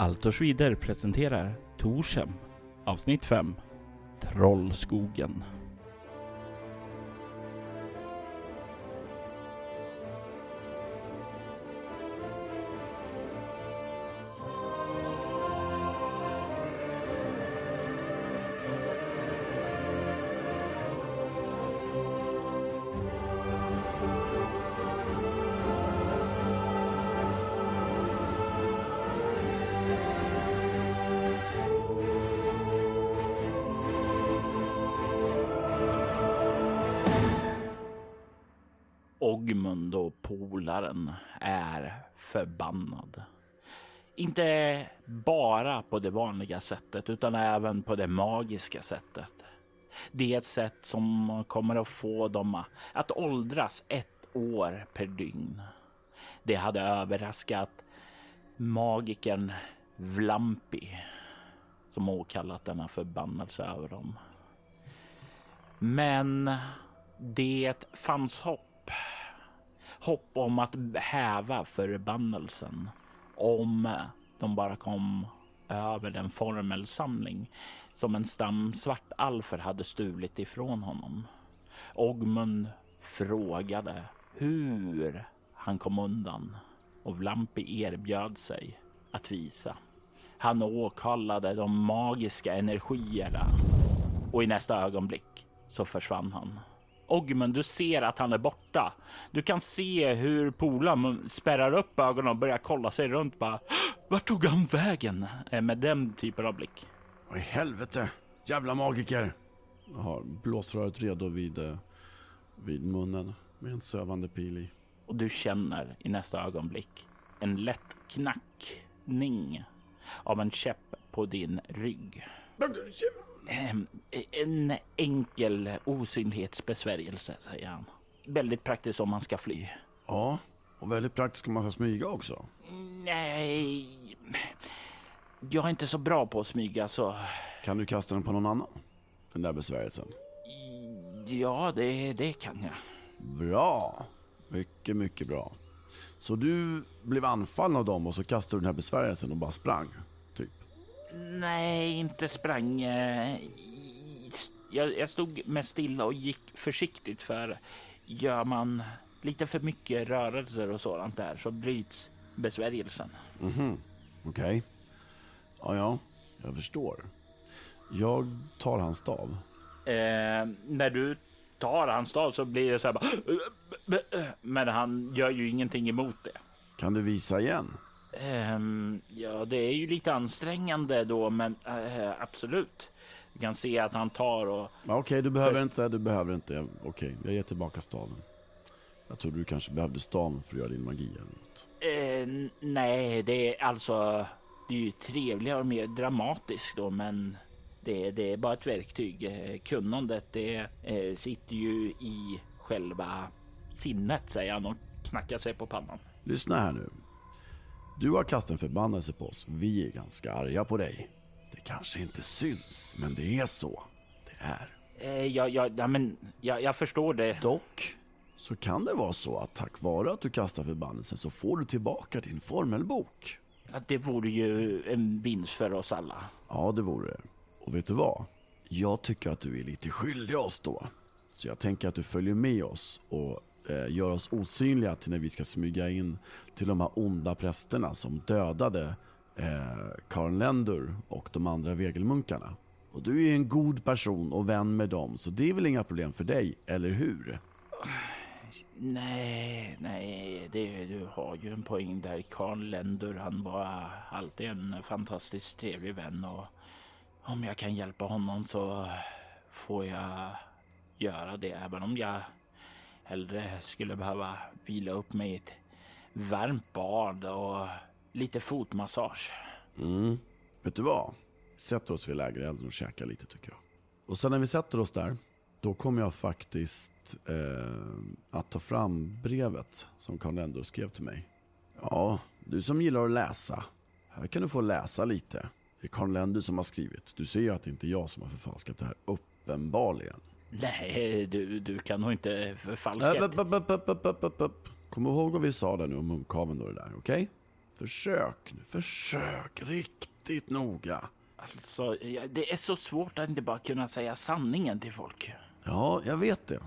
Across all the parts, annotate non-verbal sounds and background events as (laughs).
Altor Schwider presenterar Torshem avsnitt 5 Trollskogen. Sättet utan även på det magiska sättet. Det är ett sätt som kommer att få dem att åldras ett år per dygn. Det hade överraskat magikern Vlampi som åkallat denna förbannelse över dem. Men det fanns hopp hopp om att häva förbannelsen om de bara kom över den formelsamling som en stam svartalfer hade stulit ifrån honom. Ogmund frågade hur han kom undan och Vlampi erbjöd sig att visa. Han åkallade de magiska energierna och i nästa ögonblick så försvann han. Ogmund, du ser att han är borta. Du kan se hur Polaren spärrar upp ögonen och börjar kolla sig runt. Bara, vart tog han vägen? Eh, med den typen av blick. Vad i helvete? Jävla magiker! Jag har blåsröret redo vid, eh, vid munnen med en sövande pil i. Och du känner i nästa ögonblick en lätt knackning av en käpp på din rygg. Ehm, en enkel osynlighetsbesvärjelse, säger han. Väldigt praktiskt om man ska fly. Ja, och väldigt praktiskt om man ska smyga också. Nej, jag är inte så bra på att smyga så... Kan du kasta den på någon annan? Den där besvärjelsen. Ja, det, det kan jag. Bra. Mycket, mycket bra. Så du blev anfallen av dem och så kastade du den här besvärjelsen och bara sprang? Typ. Nej, inte sprang. Jag, jag stod mest stilla och gick försiktigt för gör man lite för mycket rörelser och sådant där så bryts besvärjelsen. Mhm, okej. Ja, ja, jag förstår. Jag tar hans stav. Eh, när du tar hans stav så blir det så här bara... Men han gör ju ingenting emot det. Kan du visa igen? Ehm, ja, det är ju lite ansträngande då, men eh, absolut. Du kan se att han tar och... Okej, du behöver Först- inte, du behöver inte. Okej, jag ger tillbaka staven. Jag trodde du kanske behövde staven för att göra din magi eller något. Eh, nej, det är alltså... Det är ju trevligare och mer dramatiskt då, men det, det är bara ett verktyg. Eh, Kunnandet, det eh, sitter ju i själva sinnet, säger han och knackar sig på pannan. Lyssna här nu. Du har kastat en förbannelse på oss. Vi är ganska arga på dig. Det kanske inte syns, men det är så. Det är. Eh, ja, ja, ja, men jag, jag förstår det. Dock så kan det vara så att tack vare att du kastar förbannelsen så får du tillbaka din formelbok. Att det vore ju en vinst för oss alla. Ja, det vore det. Och vet du vad? Jag tycker att du är lite skyldig oss då. Så jag tänker att du följer med oss och eh, gör oss osynliga till när vi ska smyga in till de här onda prästerna som dödade eh, Karl Lendur och de andra vegelmunkarna. Och du är en god person och vän med dem, så det är väl inga problem för dig, eller hur? Nej, nej, det, du har ju en poäng där. Karl Lendur, han var alltid en fantastiskt trevlig vän och om jag kan hjälpa honom så får jag göra det. Även om jag hellre skulle behöva vila upp mig i ett varmt bad och lite fotmassage. Mm. Vet du vad? Sätter oss vid lägerelden och käkar lite tycker jag. Och sen när vi sätter oss där, då kommer jag faktiskt eh, att ta fram brevet som Karl Lendur skrev till mig. Ja, du som gillar att läsa. Här kan du få läsa lite. Det är Karl Lendur som har skrivit. Du ser ju att det inte är jag som har förfalskat det här, uppenbarligen. Nej, du, du kan nog inte förfalska... Upp, upp, upp, upp, upp, upp, upp, upp. Kom ihåg vad vi sa där nu om munkaveln och det där, okej? Försök nu, försök riktigt noga. Alltså, det är så svårt att inte bara kunna säga sanningen till folk. Ja, jag vet det.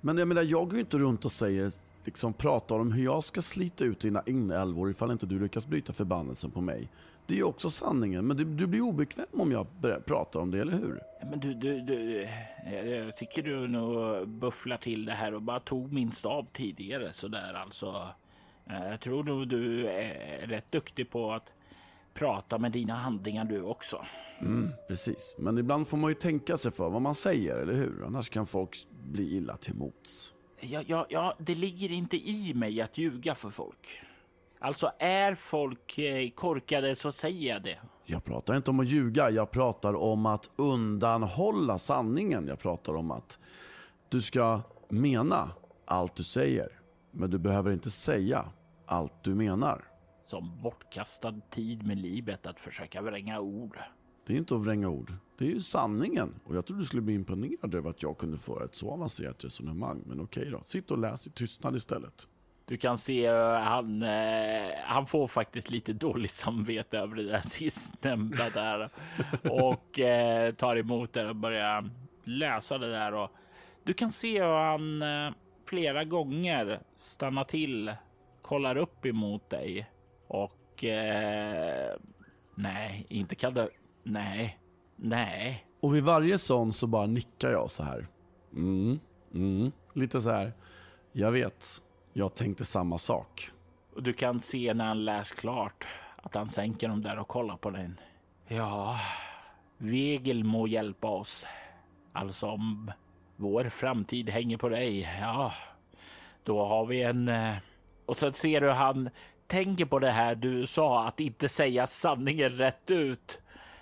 Men jag menar, jag går ju inte runt och säger, liksom pratar om hur jag ska slita ut dina inälvor ifall inte du lyckas bryta förbannelsen på mig. Det är ju också sanningen, men du, du blir obekväm om jag pratar om det, eller hur? Men du, du, du, jag tycker du nog bufflar till det här och bara tog min stab tidigare sådär alltså. Eh, jag tror nog du är rätt duktig på att prata med dina handlingar du också. Mm, precis, men ibland får man ju tänka sig för vad man säger, eller hur? Annars kan folk bli illa till mots. Ja, ja, ja, det ligger inte i mig att ljuga för folk. Alltså är folk eh, korkade så säger jag det. Jag pratar inte om att ljuga, jag pratar om att undanhålla sanningen. Jag pratar om att du ska mena allt du säger. Men du behöver inte säga allt du menar. Som bortkastad tid med livet att försöka vränga ord. Det är inte att vränga ord. Det är ju sanningen. Och jag tror du skulle bli imponerad över att jag kunde föra ett så avancerat resonemang. Men okej då, sitt och läs i tystnad istället. Du kan se uh, han, uh, han får faktiskt lite dåligt samvete över det där (laughs) sistnämnda där och uh, tar emot det och börjar läsa det där och du kan se hur han flera gånger stannar till, kollar upp emot dig och nej, inte kallar nej, nej. Och vid varje sån så bara nickar jag så här. Mm, mm, lite så här. Jag vet. Jag tänkte samma sak. Och du kan se när han läst klart att han sänker dem där och kollar på den. Ja, Vegel må hjälpa oss. Alltså om vår framtid hänger på dig. Ja, då har vi en... Eh, och så ser du han tänker på det här du sa att inte säga sanningen rätt ut.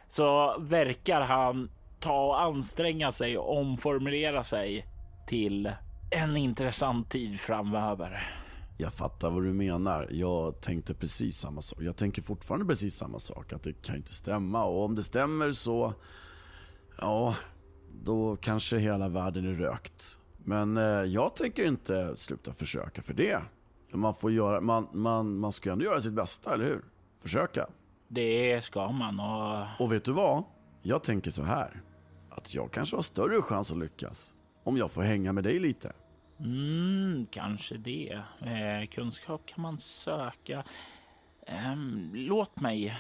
Så verkar han ta och anstränga sig och omformulera sig till en intressant tid framöver. Jag fattar vad du menar. Jag tänkte precis samma sak. Jag tänker fortfarande precis samma sak. Att det kan inte stämma. Och om det stämmer så... Ja, då kanske hela världen är rökt. Men eh, jag tänker inte sluta försöka för det. Man får göra... Man, man, man ska ändå göra sitt bästa, eller hur? Försöka. Det ska man och... Och vet du vad? Jag tänker så här. Att jag kanske har större chans att lyckas om jag får hänga med dig lite. Mm, kanske det. Eh, kunskap kan man söka. Eh, låt mig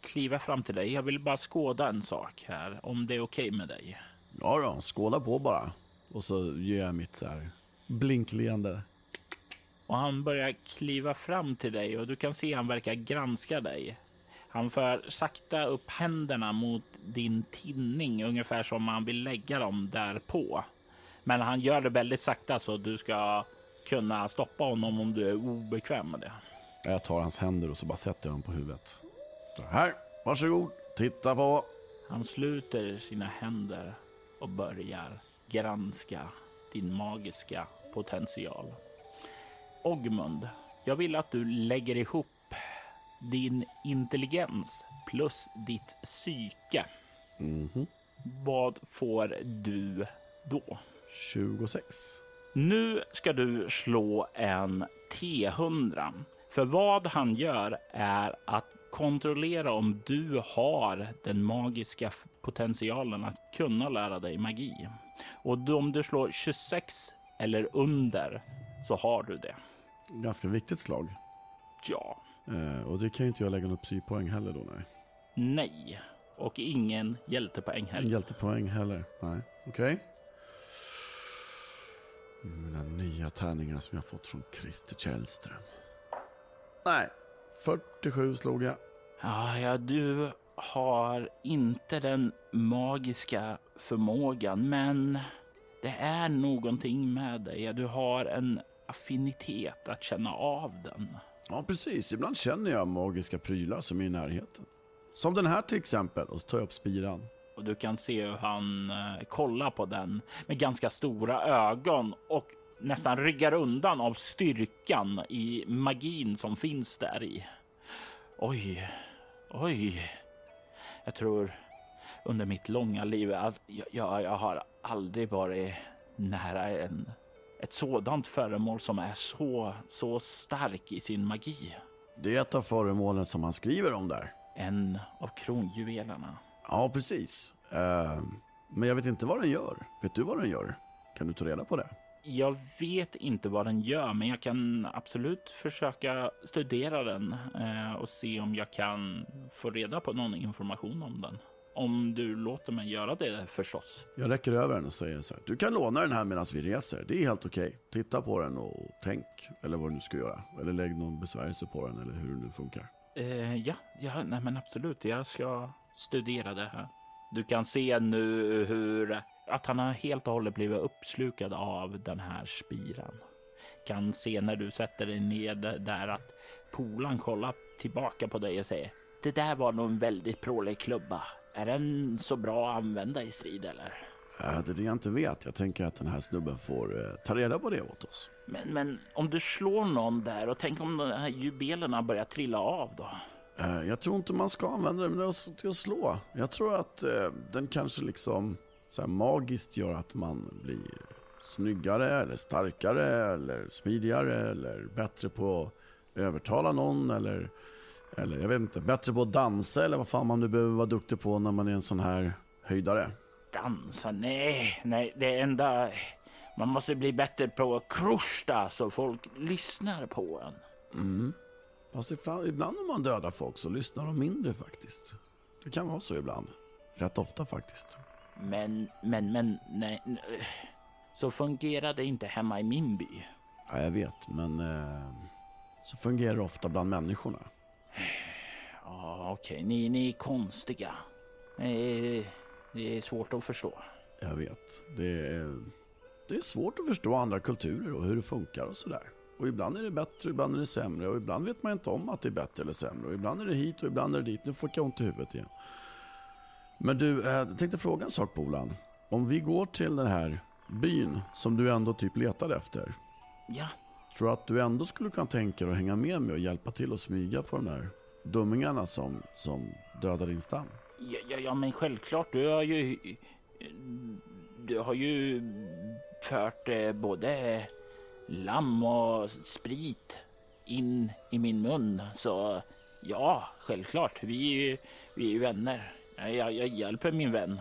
kliva fram till dig. Jag vill bara skåda en sak här, om det är okej okay med dig. Ja då, skåda på bara. Och så ger jag mitt så här blinkleende. Och han börjar kliva fram till dig och du kan se han verkar granska dig. Han för sakta upp händerna mot din tinning, ungefär som han vill lägga dem därpå. Men han gör det väldigt sakta så du ska kunna stoppa honom om du är obekväm med det. Jag tar hans händer och så bara sätter jag dem på huvudet. Så här, varsågod, titta på. Han sluter sina händer och börjar granska din magiska potential. Ogmund, jag vill att du lägger ihop din intelligens plus ditt psyke. Mm -hmm. Vad får du då? 26. Nu ska du slå en T100. För vad han gör är att kontrollera om du har den magiska potentialen att kunna lära dig magi. Och om du slår 26 eller under så har du det. Ganska viktigt slag. Ja. Eh, och det kan ju inte jag lägga något psypoäng heller då, nej. Nej, och ingen hjältepoäng heller. Hjältepoäng heller, nej. Okej. Okay. Mina nya tärningar som jag fått från Christer Källström. Nej, 47 slog jag. Ja, ja, du har inte den magiska förmågan, men det är någonting med dig. Du har en affinitet att känna av den. Ja, precis. Ibland känner jag magiska prylar som är i närheten. Som den här till exempel. Och så tar jag upp spiran. Och du kan se hur han eh, kollar på den med ganska stora ögon och nästan ryggar undan av styrkan i magin som finns där i. Oj, oj. Jag tror under mitt långa liv att jag, jag, jag har aldrig varit nära en, ett sådant föremål som är så, så stark i sin magi. Det är ett av föremålen som han skriver om där. En av kronjuvelerna. Ja, precis. Eh, men jag vet inte vad den gör. Vet du vad den gör? Kan du ta reda på det? Jag vet inte vad den gör, men jag kan absolut försöka studera den eh, och se om jag kan få reda på någon information om den. Om du låter mig göra det förstås. Jag räcker över den och säger så här. Du kan låna den här medan vi reser. Det är helt okej. Titta på den och tänk. Eller vad du nu ska göra. Eller lägg någon besvärjelse på den eller hur det nu funkar. Eh, ja, ja, nej men absolut. Jag ska studera det här. Du kan se nu hur att han har helt och hållet blivit uppslukad av den här spiran. Kan se när du sätter dig ned där att polan kollar tillbaka på dig och säger det där var nog en väldigt prålig klubba. Är den så bra att använda i strid eller? Det är det jag inte vet. Jag tänker att den här snubben får eh, ta reda på det åt oss. Men, men om du slår någon där och tänk om de här jubelerna börjar trilla av då? Eh, jag tror inte man ska använda den till att slå. Jag tror att eh, den kanske liksom så här magiskt gör att man blir snyggare eller starkare eller smidigare eller bättre på att övertala någon eller, eller jag vet inte, bättre på att dansa eller vad fan man nu behöver vara duktig på när man är en sån här höjdare. Dansa? Nej, nej, det enda... Man måste bli bättre på att krusta så folk lyssnar på en. Mm. Fast ibland, ibland när man dödar folk så lyssnar de mindre faktiskt. Det kan vara så ibland. Rätt ofta faktiskt. Men, men, men, nej. Så fungerar det inte hemma i min by. Ja, jag vet, men eh, så fungerar det ofta bland människorna. Okej, ni, ni är konstiga. Det är svårt att förstå. Jag vet. Det är, det är svårt att förstå andra kulturer och hur det funkar och sådär. Och ibland är det bättre, ibland är det sämre och ibland vet man inte om att det är bättre eller sämre. Och ibland är det hit och ibland är det dit. Nu får jag ont i huvudet igen. Men du, eh, jag tänkte fråga en sak Polan. Om vi går till den här byn som du ändå typ letade efter. Ja. Tror du att du ändå skulle kunna tänka dig att hänga med mig och hjälpa till att smyga på de där dummingarna som, som dödar din stam? Ja, ja, ja, men självklart. Du har ju... Du har ju fört eh, både lamm och sprit in i min mun. Så ja, självklart. Vi, vi är ju vänner. Jag, jag hjälper min vän.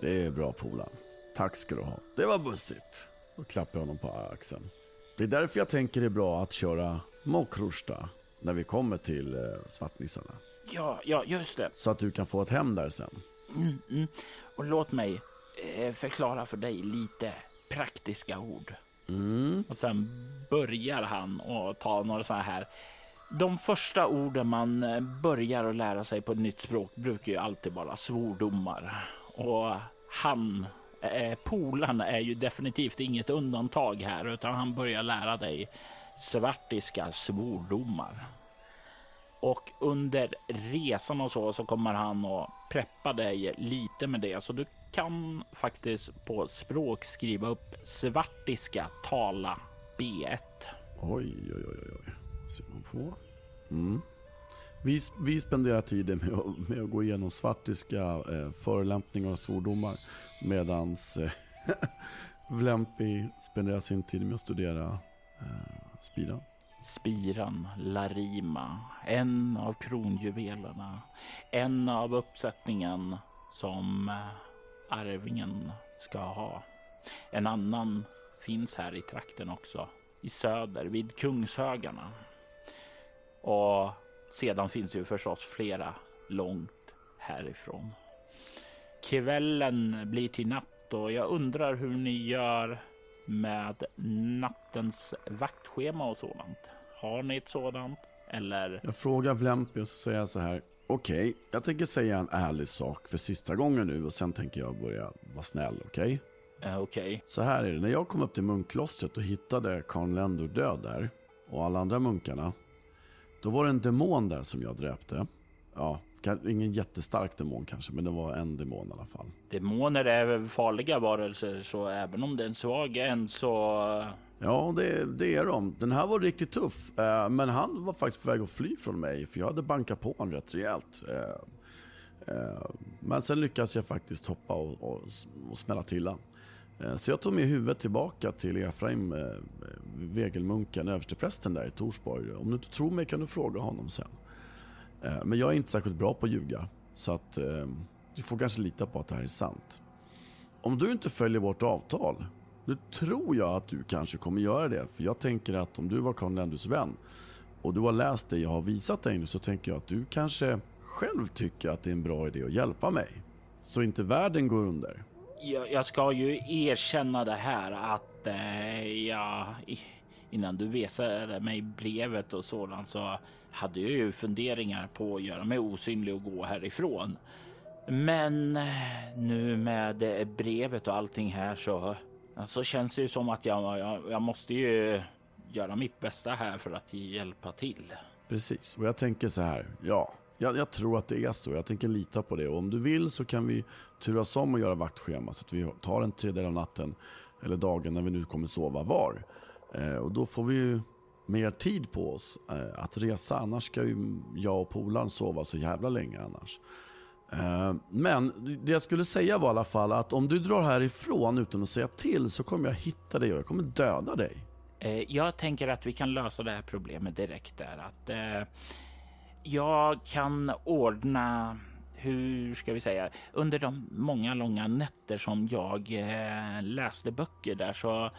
Det är bra polaren. Tack ska du ha. Det var bussigt. Då klappar jag honom på axeln. Det är därför jag tänker det är bra att köra Mokrusta när vi kommer till eh, svartnissarna. Ja, ja, just det. Så att du kan få ett hem där sen. Mm, mm. Och låt mig eh, förklara för dig lite praktiska ord. Mm. Och sen börjar han och ta några sådana här de första orden man eh, börjar att lära sig på ett nytt språk brukar ju alltid vara svordomar. Och han, eh, polarna är ju definitivt inget undantag här utan han börjar lära dig svartiska svordomar. Och under resan och så så kommer han att preppa dig lite med det så du kan faktiskt på språk skriva upp svartiska tala B1. Oj, oj, oj, oj ser man på. Mm. Vi, vi spenderar tiden med att, med att gå igenom svartiska eh, förolämpningar och svordomar. Medan eh, (laughs) Vlempi spenderar sin tid med att studera eh, spiran. Spiran, Larima, en av kronjuvelerna. En av uppsättningen som eh, arvingen ska ha. En annan finns här i trakten också, i söder vid Kungshögarna. Och sedan finns det ju förstås flera långt härifrån. Kvällen blir till natt och jag undrar hur ni gör med nattens vaktschema och sådant. Har ni ett sådant? Eller? Jag frågar Vlempi och så säger jag så här. Okej, okay, jag tänker säga en ärlig sak för sista gången nu och sen tänker jag börja vara snäll, okej? Okay? Uh, okej. Okay. Så här är det, när jag kom upp till munkklostret och hittade Karl Lendor död där och alla andra munkarna då var det en demon där som jag dräpte. Ja, ingen jättestark demon kanske, men det var en demon i alla fall. Demoner är farliga varelser, så även om det är en svag en så... Ja, det, det är de. Den här var riktigt tuff, eh, men han var faktiskt på väg att fly från mig, för jag hade bankat på honom rätt rejält. Eh, eh, men sen lyckades jag faktiskt hoppa och, och, och smälla till honom. Så jag tog med huvudet tillbaka till Efraim, eh, Vegelmunken, översteprästen där i Torsborg. Om du inte tror mig kan du fråga honom sen. Eh, men jag är inte särskilt bra på att ljuga, så att eh, du får kanske lita på att det här är sant. Om du inte följer vårt avtal, nu tror jag att du kanske kommer göra det. För jag tänker att om du var Karl Lendus vän och du har läst det jag har visat dig nu så tänker jag att du kanske själv tycker att det är en bra idé att hjälpa mig. Så inte världen går under. Jag, jag ska ju erkänna det här att eh, jag innan du visade mig brevet och sådant så hade jag ju funderingar på att göra mig osynlig och gå härifrån. Men eh, nu med eh, brevet och allting här så, så känns det ju som att jag, jag, jag måste ju göra mitt bästa här för att hjälpa till. Precis, och jag tänker så här. Ja, jag, jag tror att det är så. Jag tänker lita på det. Och om du vill så kan vi turas om och göra vaktschema så att vi tar en tredjedel av natten eller dagen när vi nu kommer sova var. Eh, och då får vi ju mer tid på oss eh, att resa. Annars ska ju jag och polaren sova så jävla länge annars. Eh, men det jag skulle säga var i alla fall att om du drar härifrån utan att säga till så kommer jag hitta dig och jag kommer döda dig. Eh, jag tänker att vi kan lösa det här problemet direkt där. Att eh, jag kan ordna, hur ska vi säga, under de många långa nätter som jag eh, läste böcker där så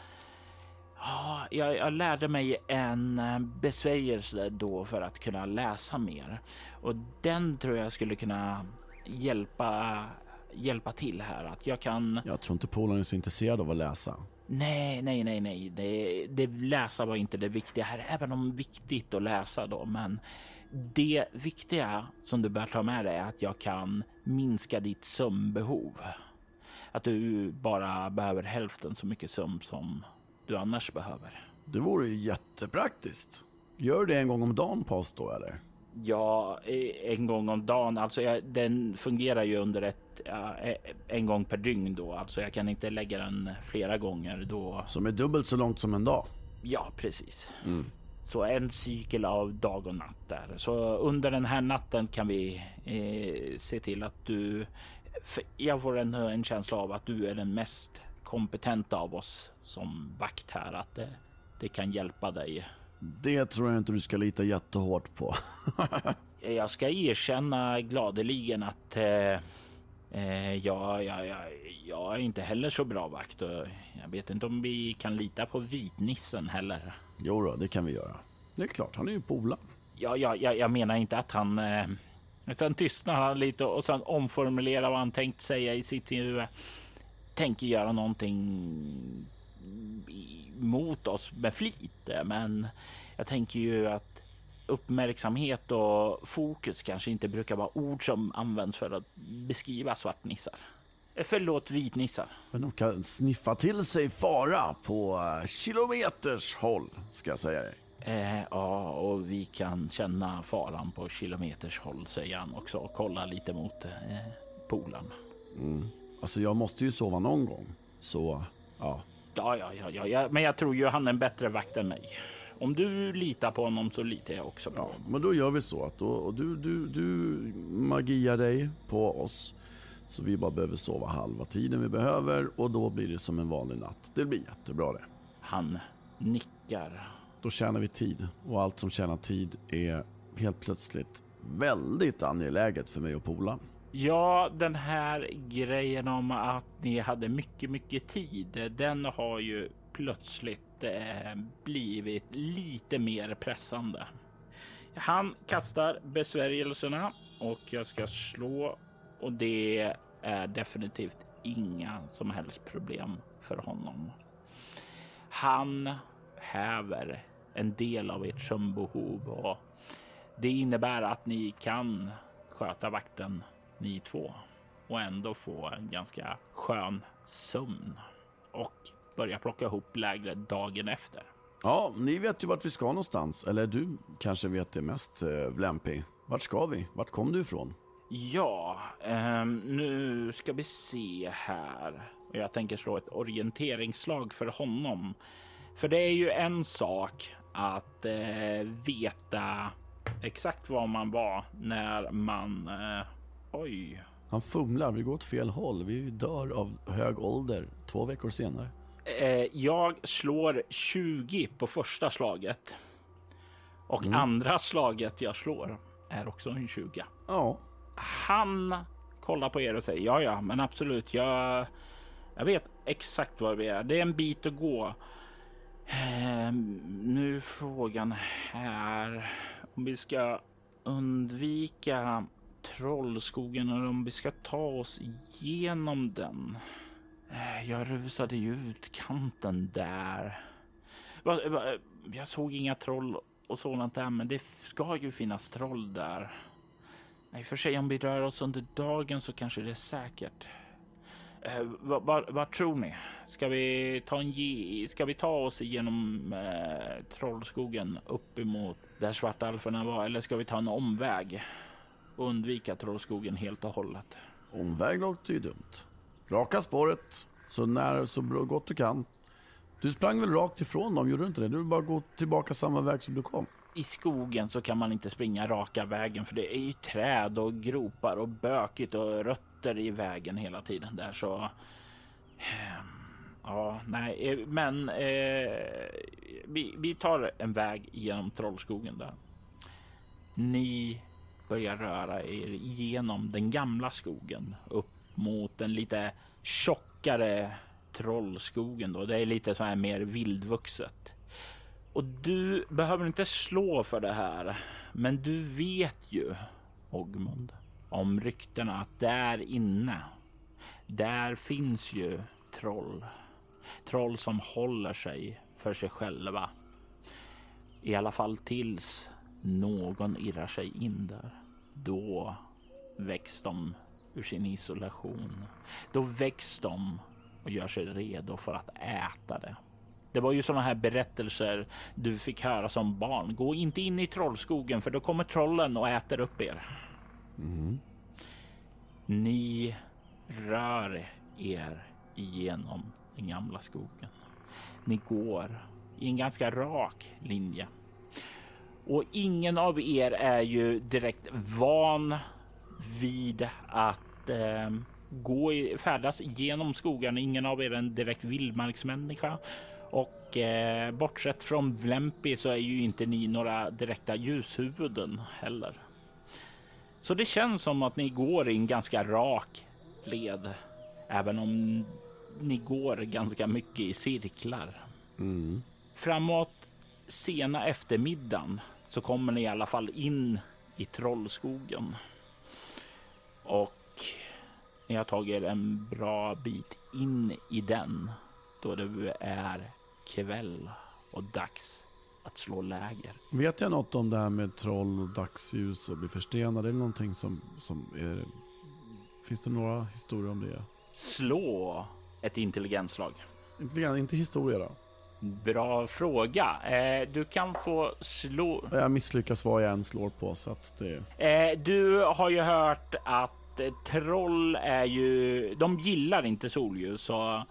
Ja, jag, jag lärde mig en eh, besvärjelse då för att kunna läsa mer och den tror jag skulle kunna hjälpa hjälpa till här att jag kan Jag tror inte polaren är så intresserad av att läsa. Nej, nej, nej, nej. Det, det läsa var inte det viktiga här, även om viktigt att läsa då. Men det viktiga som du bör ta med dig är att jag kan minska ditt sömnbehov. Att du bara behöver hälften så mycket sömn som du annars behöver. Det vore ju jättepraktiskt. Gör det en gång om dagen på oss då eller? Ja, en gång om dagen. Alltså, jag, den fungerar ju under ett, eh, en gång per dygn då. Alltså, jag kan inte lägga den flera gånger då. Som är dubbelt så långt som en dag. Ja, precis. Så en cykel av dag och natt där. Så under den här natten kan vi eh, se till att du... Jag får en, en känsla av att du är den mest kompetenta av oss som vakt här. Att det, det kan hjälpa dig. Det tror jag inte du ska lita jättehårt på. (laughs) Jag ska erkänna gladeligen att eh, eh, jag, jag, jag, jag är inte heller så bra vakt. Och jag vet inte om vi kan lita på vitnissen heller. jo då, det kan vi göra. Det är klart, han är ju polaren. Ja, ja, ja, jag menar inte att han... Eh, utan tystnar han lite och sen omformulerar vad han tänkt säga i sitt huvud. Tänker göra någonting mot oss med flit. eh, Men jag tänker ju att uppmärksamhet och fokus kanske inte brukar vara ord som används för att beskriva svartnissar. Eh, Förlåt, vitnissar. Men de kan sniffa till sig fara på eh, kilometers håll, ska jag säga dig. Eh, ja, och vi kan känna faran på kilometers håll, säger han också och kollar lite mot eh, polaren. Alltså jag måste ju sova någon gång. Så, ja. Ja, ja, ja, ja, ja, men jag tror ju han är en bättre vakt än mig. Om du litar på honom så litar jag också på ja. honom. Men då gör vi så att då, du, du, du magiar dig på oss. Så vi bara behöver sova halva tiden vi behöver och då blir det som en vanlig natt. Det blir jättebra det. Han nickar. Då tjänar vi tid och allt som tjänar tid är helt plötsligt väldigt angeläget för mig och polaren. Ja, den här grejen om att ni hade mycket, mycket tid, den har ju plötsligt eh, blivit lite mer pressande. Han kastar besvärjelserna och jag ska slå och det är definitivt inga som helst problem för honom. Han häver en del av ert sömnbehov och det innebär att ni kan sköta vakten ni två och ändå få en ganska skön sömn och börja plocka ihop lägret dagen efter. Ja, ni vet ju vart vi ska någonstans. Eller du kanske vet det mest, eh, Lämpi. Vart ska vi? Vart kom du ifrån? Ja, ehm, nu ska vi se här. Jag tänker slå ett orienteringsslag för honom. För det är ju en sak att eh, veta exakt var man var när man... Eh, oj, Han fumlar, vi går åt fel håll. Vi dör av hög ålder två veckor senare. Eh, jag slår 20 på första slaget. Och Mm. andra slaget jag slår är också en 20. Ja, Han kollar på er och säger ja, ja, men absolut. Jag, jag vet exakt var vi är. Det är en bit att gå. Eh, nu frågan här om vi ska undvika trollskogen och om vi ska ta oss igenom den. Eh, jag rusade ju ut kanten där. Jag såg inga troll och sådant där, men det ska ju finnas troll där. I och för sig om vi rör oss under dagen så kanske det är säkert. Eh, vad, vad, vad tror ni? Ska vi ta en ge, Ska vi ta oss igenom eh, Trollskogen upp emot där svartalferna var eller ska vi ta en omväg och undvika Trollskogen helt och hållet? omväg låter ju dumt. Raka spåret, så nära så bra, gott du kan. Du sprang väl rakt ifrån dem, gjorde du inte det? Du vill bara gå tillbaka samma väg som du kom. I skogen så kan man inte springa raka vägen för det är ju träd och gropar och bökigt och rötter i vägen hela tiden där så. Ja, nej, eh, men eh, vi, vi tar en väg genom Trollskogen där. Ni börjar röra er genom den gamla skogen upp mot den lite tjockare Trollskogen då. Det är lite så här mer vildvuxet. Och du behöver inte slå för det här, men du vet ju Ogmund om ryktena att där inne, där finns ju troll. Troll som håller sig för sig själva. I alla fall tills någon irrar sig in där. Då väcks de ur sin isolation. Då väcks de och gör sig redo för att äta det. Det var ju sådana här berättelser du fick höra som barn. Gå inte in i trollskogen för då kommer trollen och äter upp er. Ni rör er igenom den gamla skogen. Ni går i en ganska rak linje. Och ingen av er är ju direkt van vid att eh, gå i, färdas genom skogarna. Ingen av er är en direkt vildmarksmänniska. Och eh, bortsett från Vlempi så är ju inte ni några direkta ljushuvuden heller. Så det känns som att ni går i en ganska rak led. Även om ni går ganska mycket i cirklar. Mm. Framåt sena eftermiddagen så kommer ni i alla fall in i Trollskogen. Och ni har tagit er en bra bit in i den då det är kväll och dags att slå läger. Vet jag något om det här med troll och dagsljus och bli förstenad? Är det någonting som, som är... Finns det några historier om det? Slå ett intelligensslag. Inte, grann, inte historia då? Bra fråga. Eh, du kan få slå. Jag misslyckas vad jag än slår på så att det... Eh, du har ju hört att eh, troll är ju, de gillar inte solljus så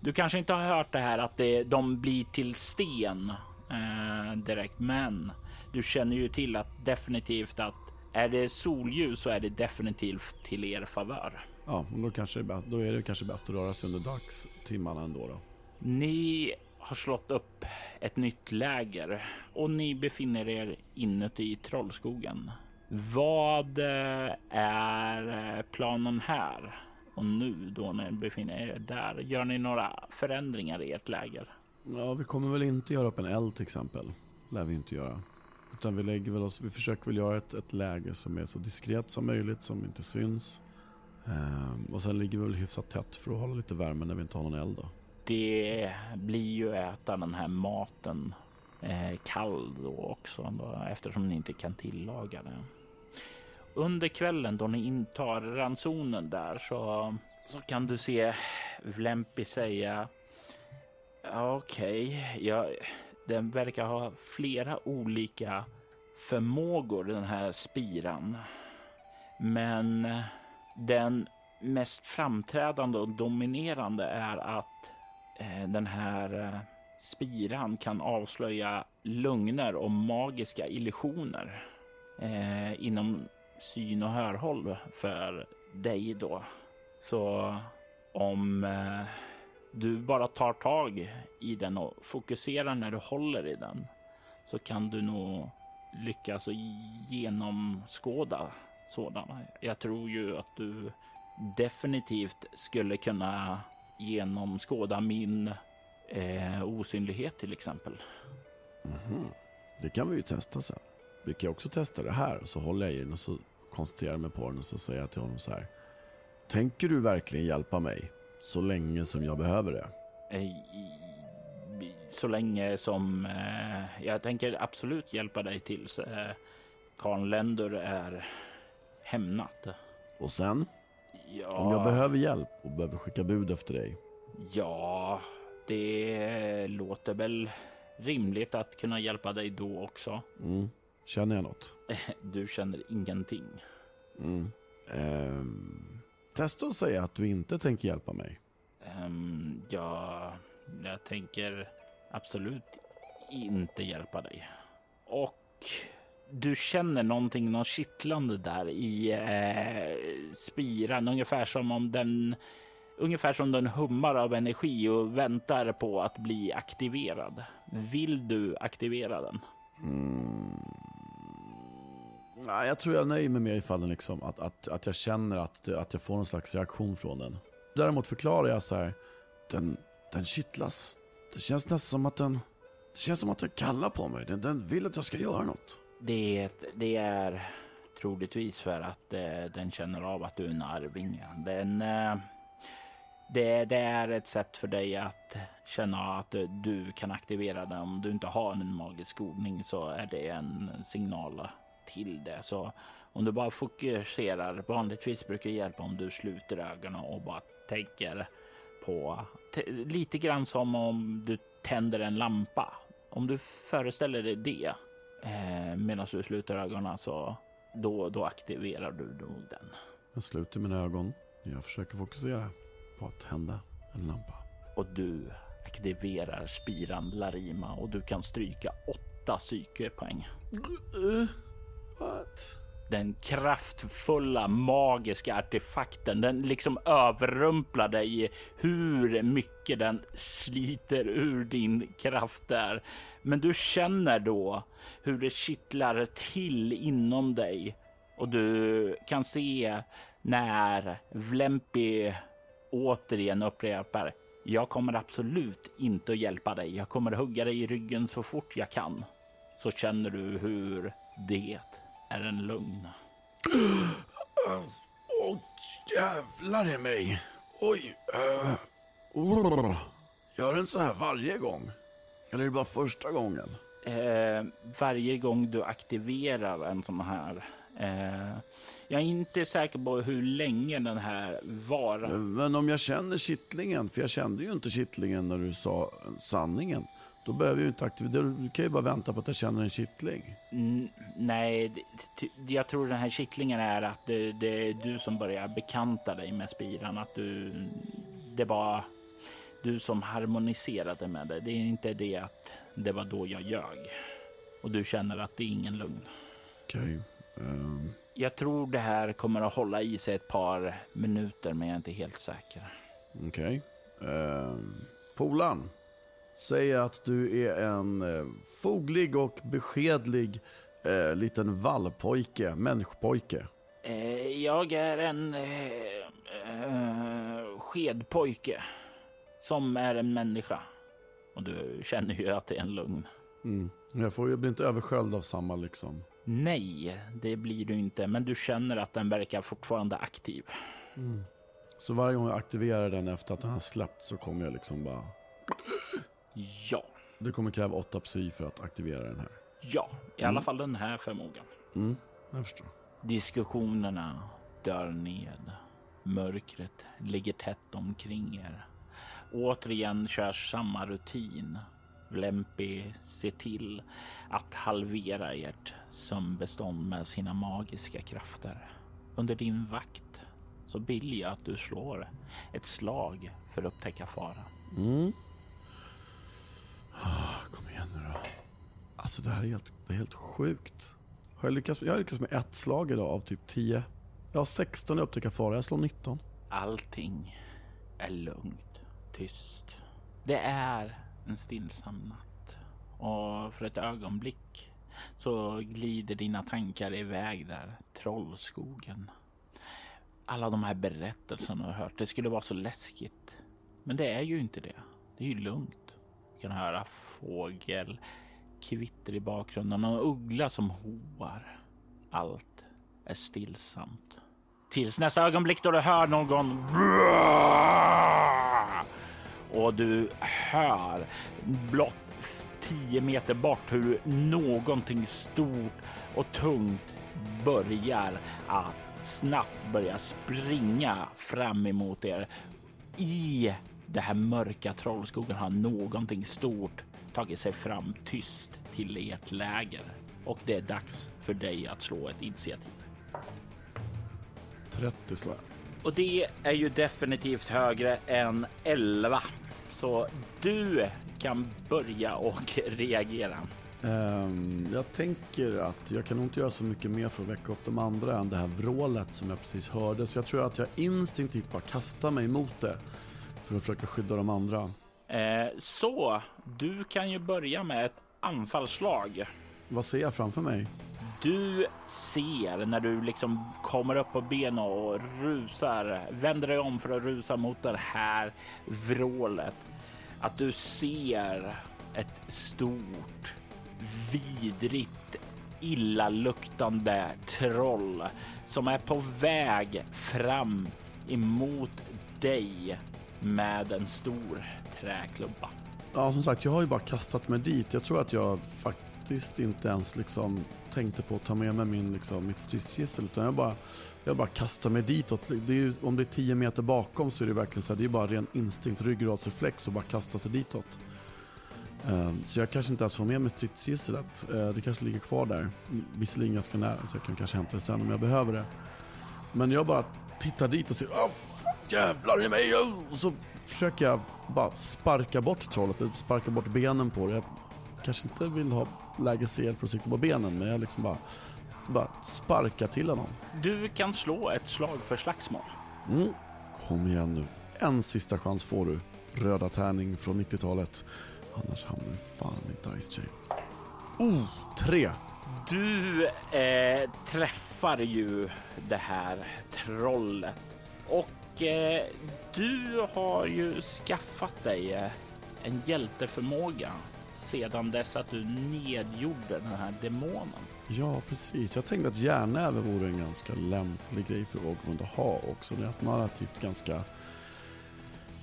du kanske inte har hört det här att det, de blir till sten eh, direkt, men du känner ju till att definitivt att är det solljus så är det definitivt till er favör. Ja, då, kanske det är bäst, då är det kanske bäst att röra sig under dagstimmarna ändå då. Ni har slått upp ett nytt läger och ni befinner er inuti Trollskogen. Vad eh, är eh, planen här? Och nu då när ni befinner er där, gör ni några förändringar i ert läger? Ja, vi kommer väl inte göra upp en eld till exempel. Lär vi inte göra. Utan vi lägger väl oss, vi försöker väl göra ett, ett läge som är så diskret som möjligt, som inte syns. Ehm, och sen ligger vi väl hyfsat tätt för att hålla lite värme när vi inte har någon eld då. Det blir ju att äta den här maten eh, kall då också då, eftersom ni inte kan tillaga den. Under kvällen då ni intar ransonen där så, så kan du se Vlempi säga Okej, ja, den verkar ha flera olika förmågor den här spiran. Men eh, den mest framträdande och dominerande är att Eh, den här eh, spiran kan avslöja lögner och magiska illusioner eh, inom syn och hörhåll för dig då. Så om eh, du bara tar tag i den och fokuserar när du håller i den så kan du nog lyckas genomskåda sådana. Jag tror ju att du definitivt skulle kunna genomskåda min eh, osynlighet till exempel. Mhm. Det kan vi ju testa sen. Vi kan också testa det här. Så håller jag i den och så koncentrerar jag mig på den och så säger jag till honom så här. Tänker du verkligen hjälpa mig? Så länge som jag behöver det. Eh, Så länge som eh, jag tänker absolut hjälpa dig tills eh, Karl Länder är hämnat. Och sen, Ja, om jag behöver hjälp och behöver skicka bud efter dig. ja, det låter väl rimligt att kunna hjälpa dig då också. Mm. Känner jag något? (laughs) Du känner ingenting. Mm. Ehm, testa att säga att du inte tänker hjälpa mig. Ehm, ja, jag tänker absolut inte hjälpa dig. Och du känner någonting, något kittlande där i eh, spiran, ungefär som om den Ungefär som den hummar av energi och väntar på att bli aktiverad. Vill du aktivera den? Mm. Nej, jag tror jag nöjer mig med ifall liksom, att, att, att jag känner att, att jag får någon slags reaktion från den. Däremot förklarar jag så här, den, den kittlas. Det känns nästan som att den, det känns som att den kallar på mig. Den, den vill att jag ska göra något. Det, det är troligtvis för att eh, den känner av att du är en arvinge. Den, eh, det, det är ett sätt för dig att känna att du kan aktivera den. Om du inte har en magisk ordning så är det en signal till det. Så om du bara fokuserar, vanligtvis brukar det hjälpa om du sluter ögonen och bara tänker på lite grann som om du tänder en lampa. Om du föreställer dig det eh, medan du sluter ögonen så då, då aktiverar du nog den. Jag sluter mina ögon. Jag försöker fokusera på att tända en lampa. Och du aktiverar spiran Larima och du kan stryka åtta psykepoäng. Uh, what? Den kraftfulla magiska artefakten, den liksom överrumplar dig i hur mycket den sliter ur din kraft där. Men du känner då hur det kittlar till inom dig och du kan se när Vlempi återigen upprepar. Jag kommer absolut inte att hjälpa dig. Jag kommer hugga dig i ryggen så fort jag kan. Så känner du hur det är en lögn. Åh, jävlar i mig. Oj. Uh, oh. Gör den så här varje gång? Eller är det bara första gången? Eh, varje gång du aktiverar en sån här. Eh, jag är inte säker på hur länge den här varar. Men om jag känner kittlingen, för jag kände ju inte kittlingen när du sa sanningen. Då behöver ju inte aktivera, du kan ju bara vänta på att jag känner en kittling. Mm, nej, det- jag tror den här kittlingen är att det, det är du som börjar bekanta dig med spiran. Att du, det var du som harmoniserade med det. Det är inte det att det var då jag ljög. Och du känner att det är ingen lugn. Okej. ehm, Jag tror det här kommer att hålla i sig ett par minuter, men jag är inte helt säker. Okej. Um, Polan. Säg att du är en eh, foglig och beskedlig eh, liten vallpojke, människopojke. Eh, jag är en eh, eh, skedpojke som är en människa. Och du känner ju att det är en lugn. Mm. Jag, får, jag blir inte översköljd av samma liksom. Nej, det blir du inte, men du känner att den verkar fortfarande aktiv. Så varje gång jag aktiverar den efter att den har släppt så kommer jag liksom bara... Ja, Det kommer kräva åtta psy för att aktivera den här. ja, i alla fall den här förmågan. Mm, jag förstår. Diskussionerna dör ned. Mörkret ligger tätt omkring er. Återigen körs samma rutin. Lempi ser till att halvera ert sömnbestånd med sina magiska krafter. Under din vakt så vill jag att du slår ett slag för att upptäcka fara. Mm. Ah, kom igen nu då. Alltså det här är helt, det är helt sjukt. Har jag, lyckats, jag har lyckats med ett slag idag av typ tio. Jag har 16 i upptäckarfara, jag slår 19. Allting är lugnt, tyst. Det är en stillsam natt och för ett ögonblick så glider dina tankar iväg där, Trollskogen. Alla de här berättelserna du har hört, det skulle vara så läskigt. Men det är ju inte det. Det är ju lugnt. Kan höra fågel, kvitter i bakgrunden och en uggla som hoar. Allt är stillsamt. Tills nästa ögonblick då du hör någon och du hör blott tio meter bort hur någonting stort och tungt börjar att snabbt börja springa fram emot er. I det här mörka trollskogen har någonting stort tagit sig fram tyst till ert läger och det är dags för dig att slå ett initiativ. 30 slår. Och det är ju definitivt högre än 11. Så du kan börja och reagera. Ehm, jag tänker att jag kan nog inte göra så mycket mer för att väcka upp de andra än det här vrålet som jag precis hörde. Så jag tror att jag instinktivt bara kastar mig mot det för att försöka skydda de andra. Eh, så du kan ju börja med ett anfallsslag. Vad ser jag framför mig? Du ser när du liksom kommer upp på benen och rusar, vänder dig om för att rusa mot det här vrålet. Att du ser ett stort, vidrigt, illaluktande troll som är på väg fram emot dig med en stor träklubba. Ja, som sagt, jag har ju bara kastat mig dit. Jag tror att jag faktiskt inte ens liksom tänkte på att ta med mig min, liksom, mitt stridsgissel, utan jag bara, jag bara kastar mig ditåt. Det är ju, om det är 10 meter bakom så är det verkligen så här, det är bara ren instinkt, ryggradsreflex och bara kasta sig ditåt. Ehm, så jag kanske inte ens får med mig stridsgisslet. Ehm, det kanske ligger kvar där. Visserligen ganska nära så jag kan kanske hämta det sen om jag behöver det. Men jag bara tittar dit och ser Åh, fan, jävlar i mig! Och så försöker jag bara sparka bort trollet, eller sparka bort benen på det. Jag kanske inte vill ha läge CL för att sikta på benen men jag liksom bara, bara sparkar till honom. Du kan slå ett slag för slagsmål. Mm. Kom igen nu. En sista chans får du. Röda tärning från 90-talet. Annars hamnar du fan i Dice Jail. Oh, tre. Du eh, träffar ju det här trollet och eh, du har ju skaffat dig eh, en hjälteförmåga sedan dess att du nedgjorde den här demonen. Ja, precis. Jag tänkte att järnäve vore en ganska lämplig grej för Ogmund att ha också. Det är ett narrativt ganska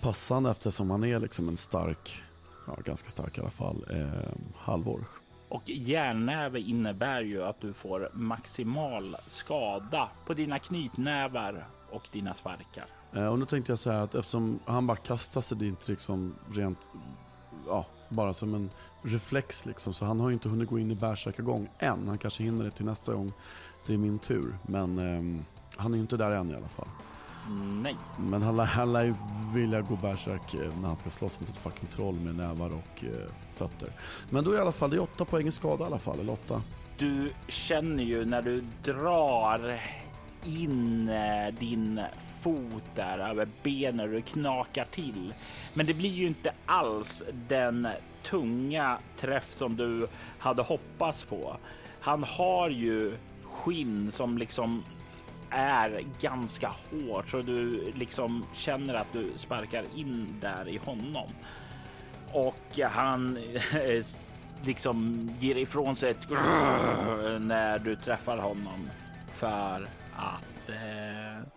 passande eftersom han är liksom en stark, ja ganska stark i alla fall, eh, halvor. Och järnnäve innebär ju att du får maximal skada på dina knytnävar och dina sparkar. Eh, och nu tänkte jag säga att eftersom han bara kastar sig dit liksom rent, ja, bara som en reflex liksom. Så han har ju inte hunnit gå in i bärsärkagång än. Han kanske hinner det till nästa gång det är min tur. Men ehm, han är ju inte där än i alla fall. Nej, Men han, lär- han lär ju vilja gå bärsärk eh, när han ska slåss mot ett fucking troll med nävar och eh, fötter. Men då är i alla fall, det är åtta poäng i skada i alla fall, eller åtta. du känner ju när du drar in eh, din fot där över benen och du knakar till. Men det blir ju inte alls den tunga träff som du hade hoppats på. Han har ju skinn som liksom är ganska hårt så du liksom känner att du sparkar in där i honom. Och han eh, liksom ger ifrån sig ett när du träffar honom för att eh,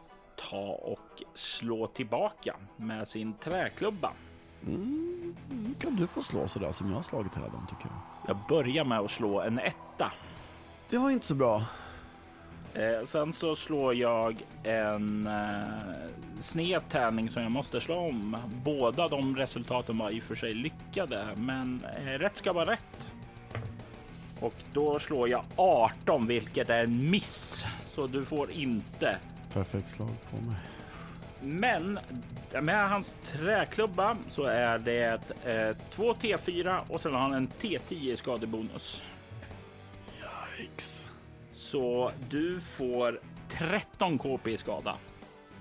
ta och slå tillbaka med sin träklubba. Mm, nu kan du få slå sådär som jag har slagit hela dagen tycker jag. Jag börjar med att slå en etta. Det var inte så bra. Eh, sen så slår jag en eh, sned tärning som jag måste slå om. Båda de resultaten var i och för sig lyckade, men eh, rätt ska vara rätt. Och då slår jag 18, vilket är en miss. Så du får inte. Perfekt slag på mig. Men med hans träklubba så är det eh, 2 T4 och sen har han en T10 i skadebonus. Yikes. Så du får 13 KP i skada.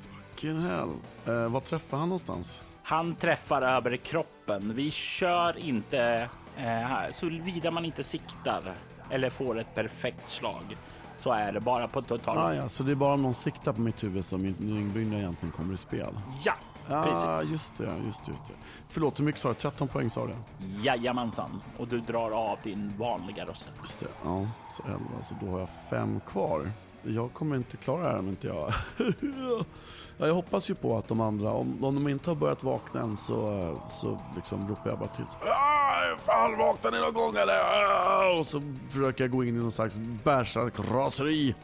Fucking hell. Eh, vad träffar han någonstans? Han träffar över kroppen. Vi kör inte eh, såvida man inte siktar eller får ett perfekt slag så är det bara på total. Ah, ja, så det är bara om någon siktar på mitt huvud som min egentligen kommer i spel? Ja, ah, precis. just det, just, just det. Förlåt, hur mycket sa du? 13 poäng sa du? Jajamensan, och du drar av din vanliga röst. Just det, ja. Så 11, så då har jag fem kvar. Jag kommer inte klara det här om inte jag... (laughs) ja, jag hoppas ju på att de andra, om, om de inte har börjat vakna än så, så liksom ropar jag bara till. Så, ah, Fan vakna ni någon gång eller? Ah, och så försöker jag gå in i någon slags bärsärkraseri.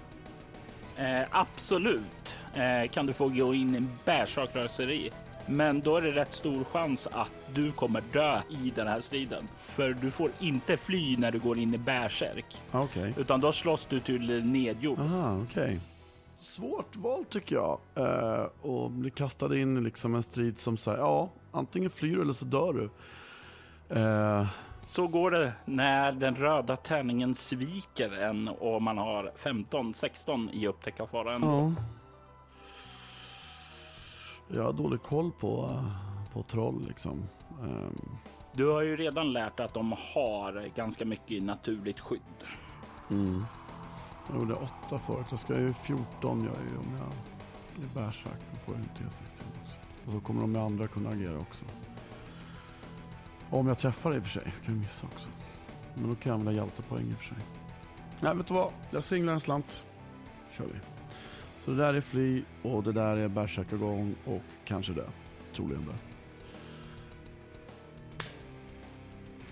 Eh, absolut eh, kan du få gå in i en bärsärkraseri. Men då är det rätt stor chans att du kommer dö i den här striden. För du får inte fly när du går in i bärsärk. Okej. Okay. Utan då slåss du till nedjord. Aha. Okay. Svårt val tycker jag. Eh, och bli kastad in i liksom en strid som säger ja, antingen flyr du eller så dör du. Eh. Så går det när den röda tärningen sviker en och man har 15-16 i upptäcka fara ändå. Ja. Jag har dålig koll på, på troll liksom. Um. Du har ju redan lärt att de har ganska mycket naturligt skydd. Mm. Jag gjorde åtta förut. Jag ska ju 14 jag är om jag är bärsärk. Då får jag en T60 också. Och så kommer de med andra kunna agera också. Om jag träffar i och för sig. Jag kan missa också. Men då kan jag använda hjältepoäng i och för sig. Nej, vet du vad? Jag singlar en slant. kör vi. Så det där är fly och det där är bärsärkagång och kanske dö. Troligen dö.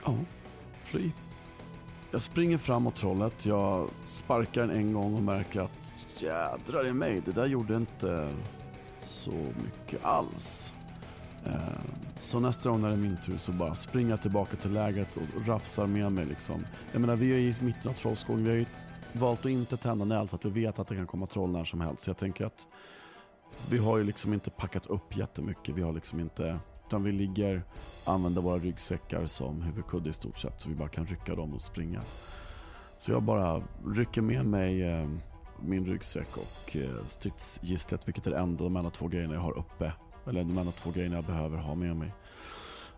Ja, fly. Jag springer fram mot trollet. Jag sparkar den en gång och märker att jädrar i mig, det där gjorde inte så mycket alls. Eh, så nästa gång när det är min tur så bara springer jag tillbaka till lägret och rafsar med mig liksom. Jag menar vi är i mitten av trollskogen. Vi har ju valt att inte tända en eld för att vi vet att det kan komma troll när som helst. Så jag tänker att vi har ju liksom inte packat upp jättemycket. Vi har liksom inte, utan vi ligger, använder våra ryggsäckar som huvudkudde i stort sett. Så vi bara kan rycka dem och springa. Så jag bara rycker med mig eh, min ryggsäck och eh, stridsgisslet, vilket är det enda, de enda två grejerna jag har uppe. Eller de enda två grejerna jag behöver ha med mig.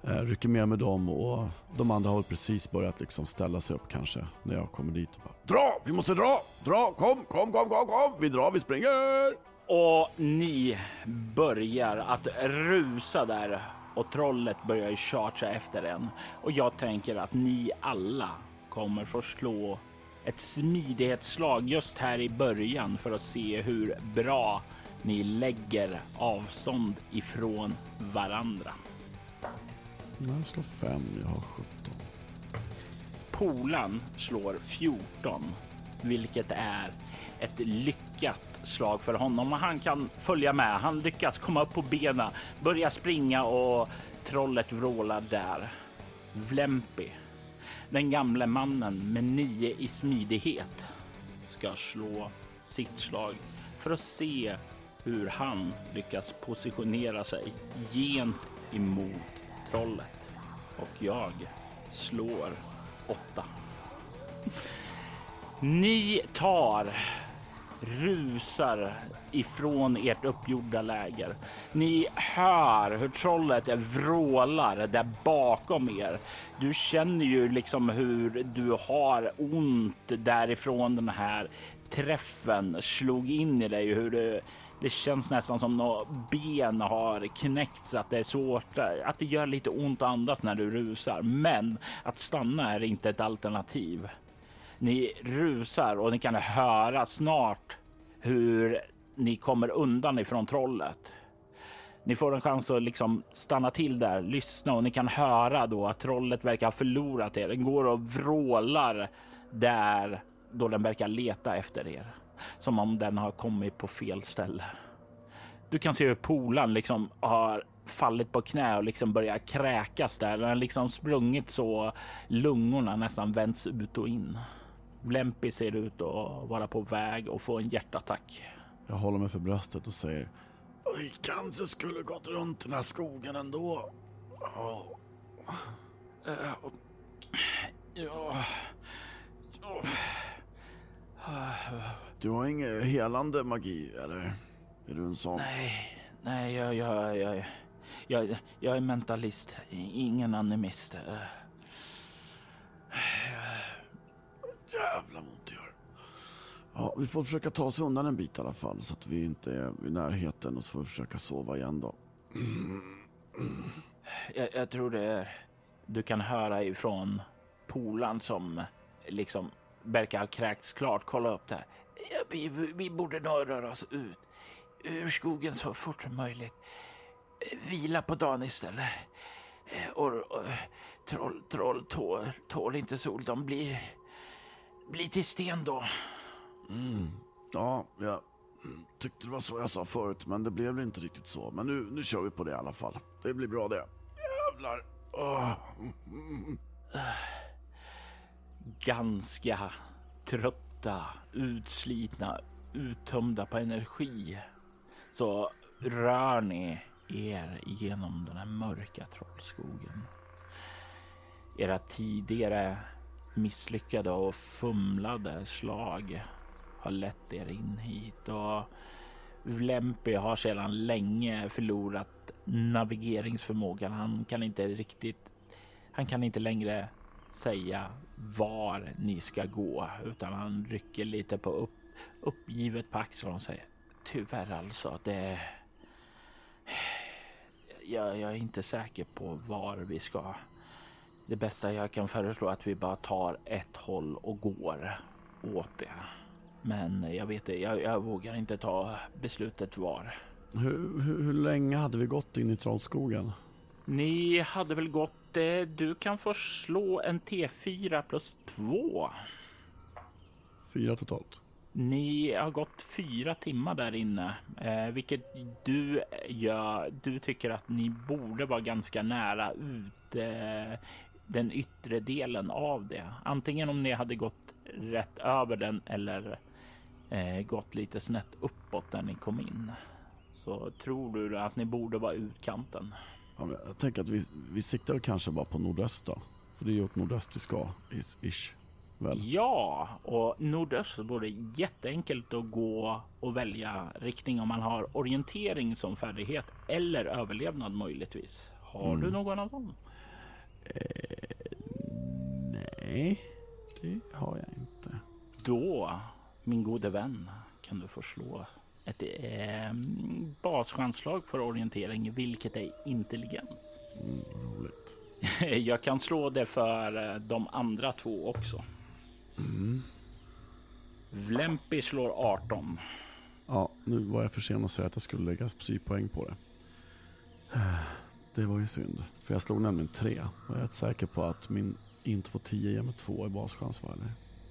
Eh, rycker med mig dem och de andra har precis börjat liksom ställa sig upp kanske när jag kommer dit och bara Dra! Vi måste dra! Dra! Kom, kom, kom, kom, kom! Vi drar, vi springer! Och ni börjar att rusa där och trollet börjar chartra efter en. Och jag tänker att ni alla kommer få slå ett smidighetsslag just här i början för att se hur bra ni lägger avstånd ifrån varandra. Jag slår 5, jag har 17. Polan slår 14, vilket är ett lyckat slag för honom och han kan följa med. Han lyckas komma upp på benen, börja springa och trollet vrålar där. Vlempi, den gamle mannen med nio i smidighet, ska slå sitt slag för att se hur han lyckas positionera sig gentemot trollet. Och jag slår åtta. Ni tar rusar ifrån ert uppgjorda läger. Ni hör hur trollet vrålar där bakom er. Du känner ju liksom hur du har ont därifrån den här träffen slog in i dig, hur du det känns nästan som något ben har knäckts, att det är svårt, eh, att det gör lite ont att andas när du rusar. Men att stanna är inte ett alternativ. Ni rusar och ni kan höra snart hur ni kommer undan ifrån trollet. Ni får en chans att liksom stanna till där, lyssna och ni kan höra då att trollet verkar ha förlorat er. Den går och vrålar där då den verkar leta efter er som om den har kommit på fel ställe. Du kan se hur polan liksom har fallit på knä och liksom börjar kräkas där. Den har liksom sprungit så lungorna nästan vänts ut och in. Lempi ser ut att vara på väg att få en hjärtattack. Jag håller mig för bröstet och säger Vi kanske skulle gått runt den här skogen ändå. Oh. Uh, ja. Uh. Du har ingen helande magi, eller? Är du en sån? Nej, nej, jag, jag, jag, jag, jag är mentalist, ingen animist. Jävla ont det gör. Ja, vi får försöka ta oss undan en bit i alla fall så att vi inte är i närheten och så får vi försöka sova igen då. Jag, jag tror det är... Du kan höra ifrån polan som liksom verkar ha kräkts klart. Kolla upp det Ja, vi, vi borde nog röra oss ut ur skogen så fort som möjligt. Vila på dagen istället. Och, och troll, troll tål, tål inte sol. De blir, blir till sten då. Mm. Ja, jag tyckte det var så jag sa förut, men det blev inte riktigt så. Men nu, nu kör vi på det i alla fall. Det blir bra det. Jävlar. Oh. Ganska trötta, utslitna, uttömda på energi så rör ni er genom den här mörka trollskogen. Era tidigare misslyckade och fumlade slag har lett er in hit och Vlempi har sedan länge förlorat navigeringsförmågan. Han kan inte riktigt. Han kan inte längre säga var ni ska gå utan han rycker lite på upp, uppgivet på axlarna och säger tyvärr alltså. Det. Jag, jag är inte säker på var vi ska. Det bästa jag kan föreslå är att vi bara tar ett håll och går åt det. Men jag vet det, jag, jag vågar inte ta beslutet var. Hur, hur, hur, länge hade vi gått in i Trollskogen? Ni hade väl gått, eh, du kan få slå en T4 plus 2. Fyra totalt. Ni har gått fyra timmar där inne, eh, vilket du gör. Du tycker att ni borde vara ganska nära ut eh, den yttre delen av det. Antingen om ni hade gått rätt över den eller eh, gått lite snett uppåt när ni kom in. Så tror du att ni borde vara utkanten? Ja, jag tänker att vi, vi siktar kanske bara på nordöst då. För det är ju åt nordöst vi ska, ish. Väl? Ja, och nordöst vore jätteenkelt att gå och välja riktning om man har orientering som färdighet eller överlevnad möjligtvis. Har mm. du någon av dem? Eh, nej, det har jag inte. Då min gode vän, kan du få slå ett eh, baschanslag för orientering, vilket är intelligens. Mm, roligt. (laughs) Jag kan slå det för eh, de andra två också. Mm. Vlempi slår 18. Ja, nu var jag för sen att säga att jag skulle lägga psypoäng på det. (sighs) Det var ju synd, för jag slog nämligen tre. Jag är rätt säker på att min inte på 10 ger mig två i baschans, va?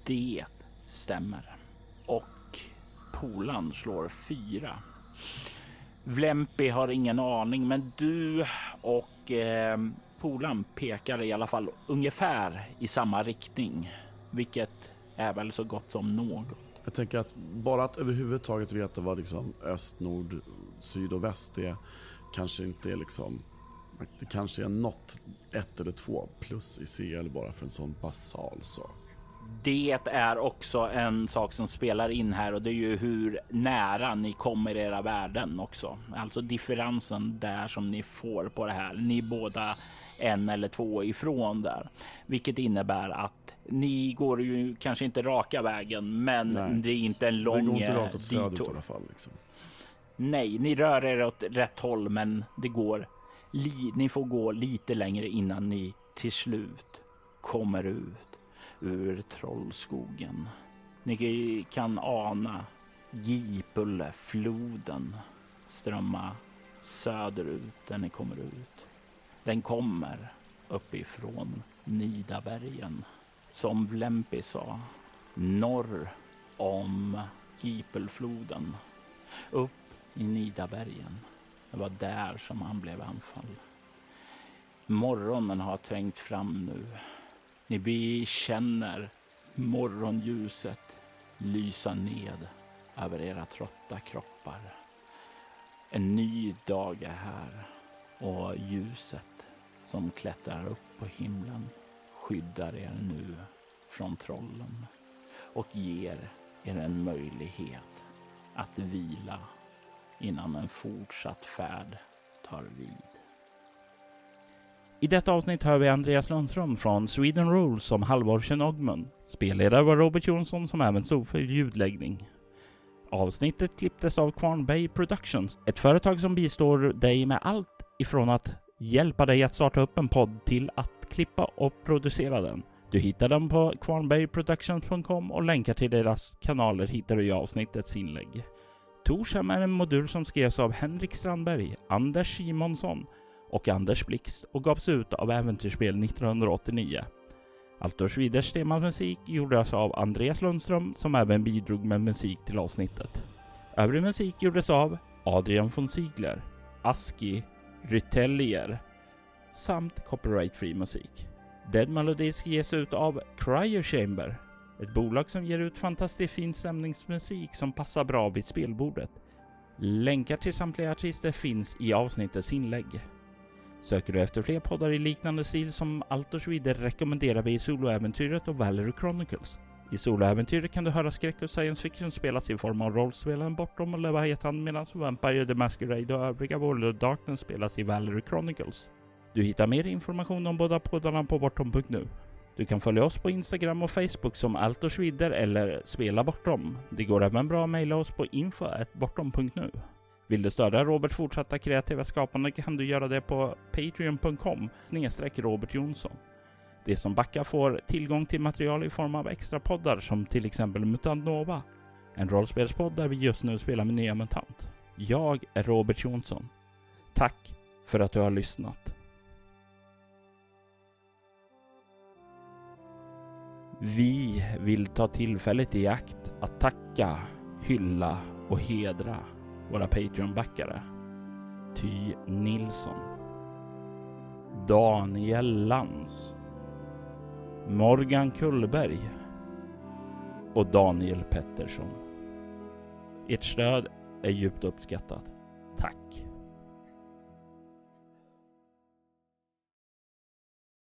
Det stämmer Polan slår fyra. Vlempi har ingen aning, men du och eh, Polan pekar i alla fall ungefär i samma riktning, vilket är väl så gott som något. Jag tänker att bara att överhuvudtaget veta vad liksom öst, nord, syd och väst är kanske inte är liksom det kanske är något ett eller två plus i CL bara för en sån basal sak det är också en sak som spelar in här och det är ju hur nära ni kommer era värden också. Alltså differensen där som ni får på det här. Ni båda en eller två ifrån där, vilket innebär att ni går ju kanske inte raka vägen, men Nej, det är inte en lång Det går inte rakt åt söderut i alla fall. Liksom. Nej, ni rör er åt rätt håll, men det går. Ni får gå lite längre innan ni till slut kommer ut ur trollskogen. Ni kan ana Gipulle, floden, strömma söderut där ni kommer ut. Den kommer uppifrån Nidabergen. Som Vlempi sa, norr om Gipelfloden. Upp i Nidabergen. Det var där som han blev anfall. Morgonen har trängt fram nu ni känner morgonljuset lysa ned över era trötta kroppar. En ny dag är här och ljuset som klättrar upp på himlen skyddar er nu från trollen och ger er en möjlighet att vila innan en fortsatt färd tar vid. I detta avsnitt hör vi Andreas Lundström från Sweden Rules som Halvor Ogmund. Spelledare var Robert Jonsson som även stod för ljudläggning. Avsnittet klipptes av Kvarnberg Productions, ett företag som bistår dig med allt ifrån att hjälpa dig att starta upp en podd till att klippa och producera den. Du hittar dem på kvarnbergproductions.com och länkar till deras kanaler hittar du i avsnittets inlägg. Torshem är en modul som skrevs av Henrik Strandberg, Anders Simonsson och Anders Blixt och gavs ut av Äventyrsspel 1989. Altor Schwiders temamusik gjordes av Andreas Lundström som även bidrog med musik till avsnittet. Övrig musik gjordes av Adrian von Ziegler, Aski, Rytellier samt copyright-free musik. Dead Melodies ges ut av Cryo Chamber, ett bolag som ger ut fantastiskt fin stämningsmusik som passar bra vid spelbordet. Länkar till samtliga artister finns i avsnittets inlägg. Söker du efter fler poddar i liknande stil som Allt och så vidare rekommenderar vi Soloäventyret och Valery Chronicles. I Soloäventyret kan du höra skräck och science fiction spelas i form av rollspelen Bortom och Leviathan medan Vampire the Masquerade och övriga World of Darkness spelas i Valery Chronicles. Du hittar mer information om båda poddarna på bortom.nu. Du kan följa oss på Instagram och Facebook som Altorsvidder eller Spela Bortom. Det går även bra att mejla oss på info.bortom.nu. Vill du stödja Roberts fortsatta kreativa skapande kan du göra det på patreon.com snedstreck Robert Jonsson. De som backar får tillgång till material i form av extra poddar som till exempel Mutant Nova, en rollspelspodd där vi just nu spelar med nya MUTANT. Jag är Robert Jonsson. Tack för att du har lyssnat. Vi vill ta tillfället i akt att tacka, hylla och hedra våra Patreon-backare. Ty Nilsson. Daniel Lans. Morgan Kullberg. Och Daniel Pettersson. Ert stöd är djupt uppskattat. Tack!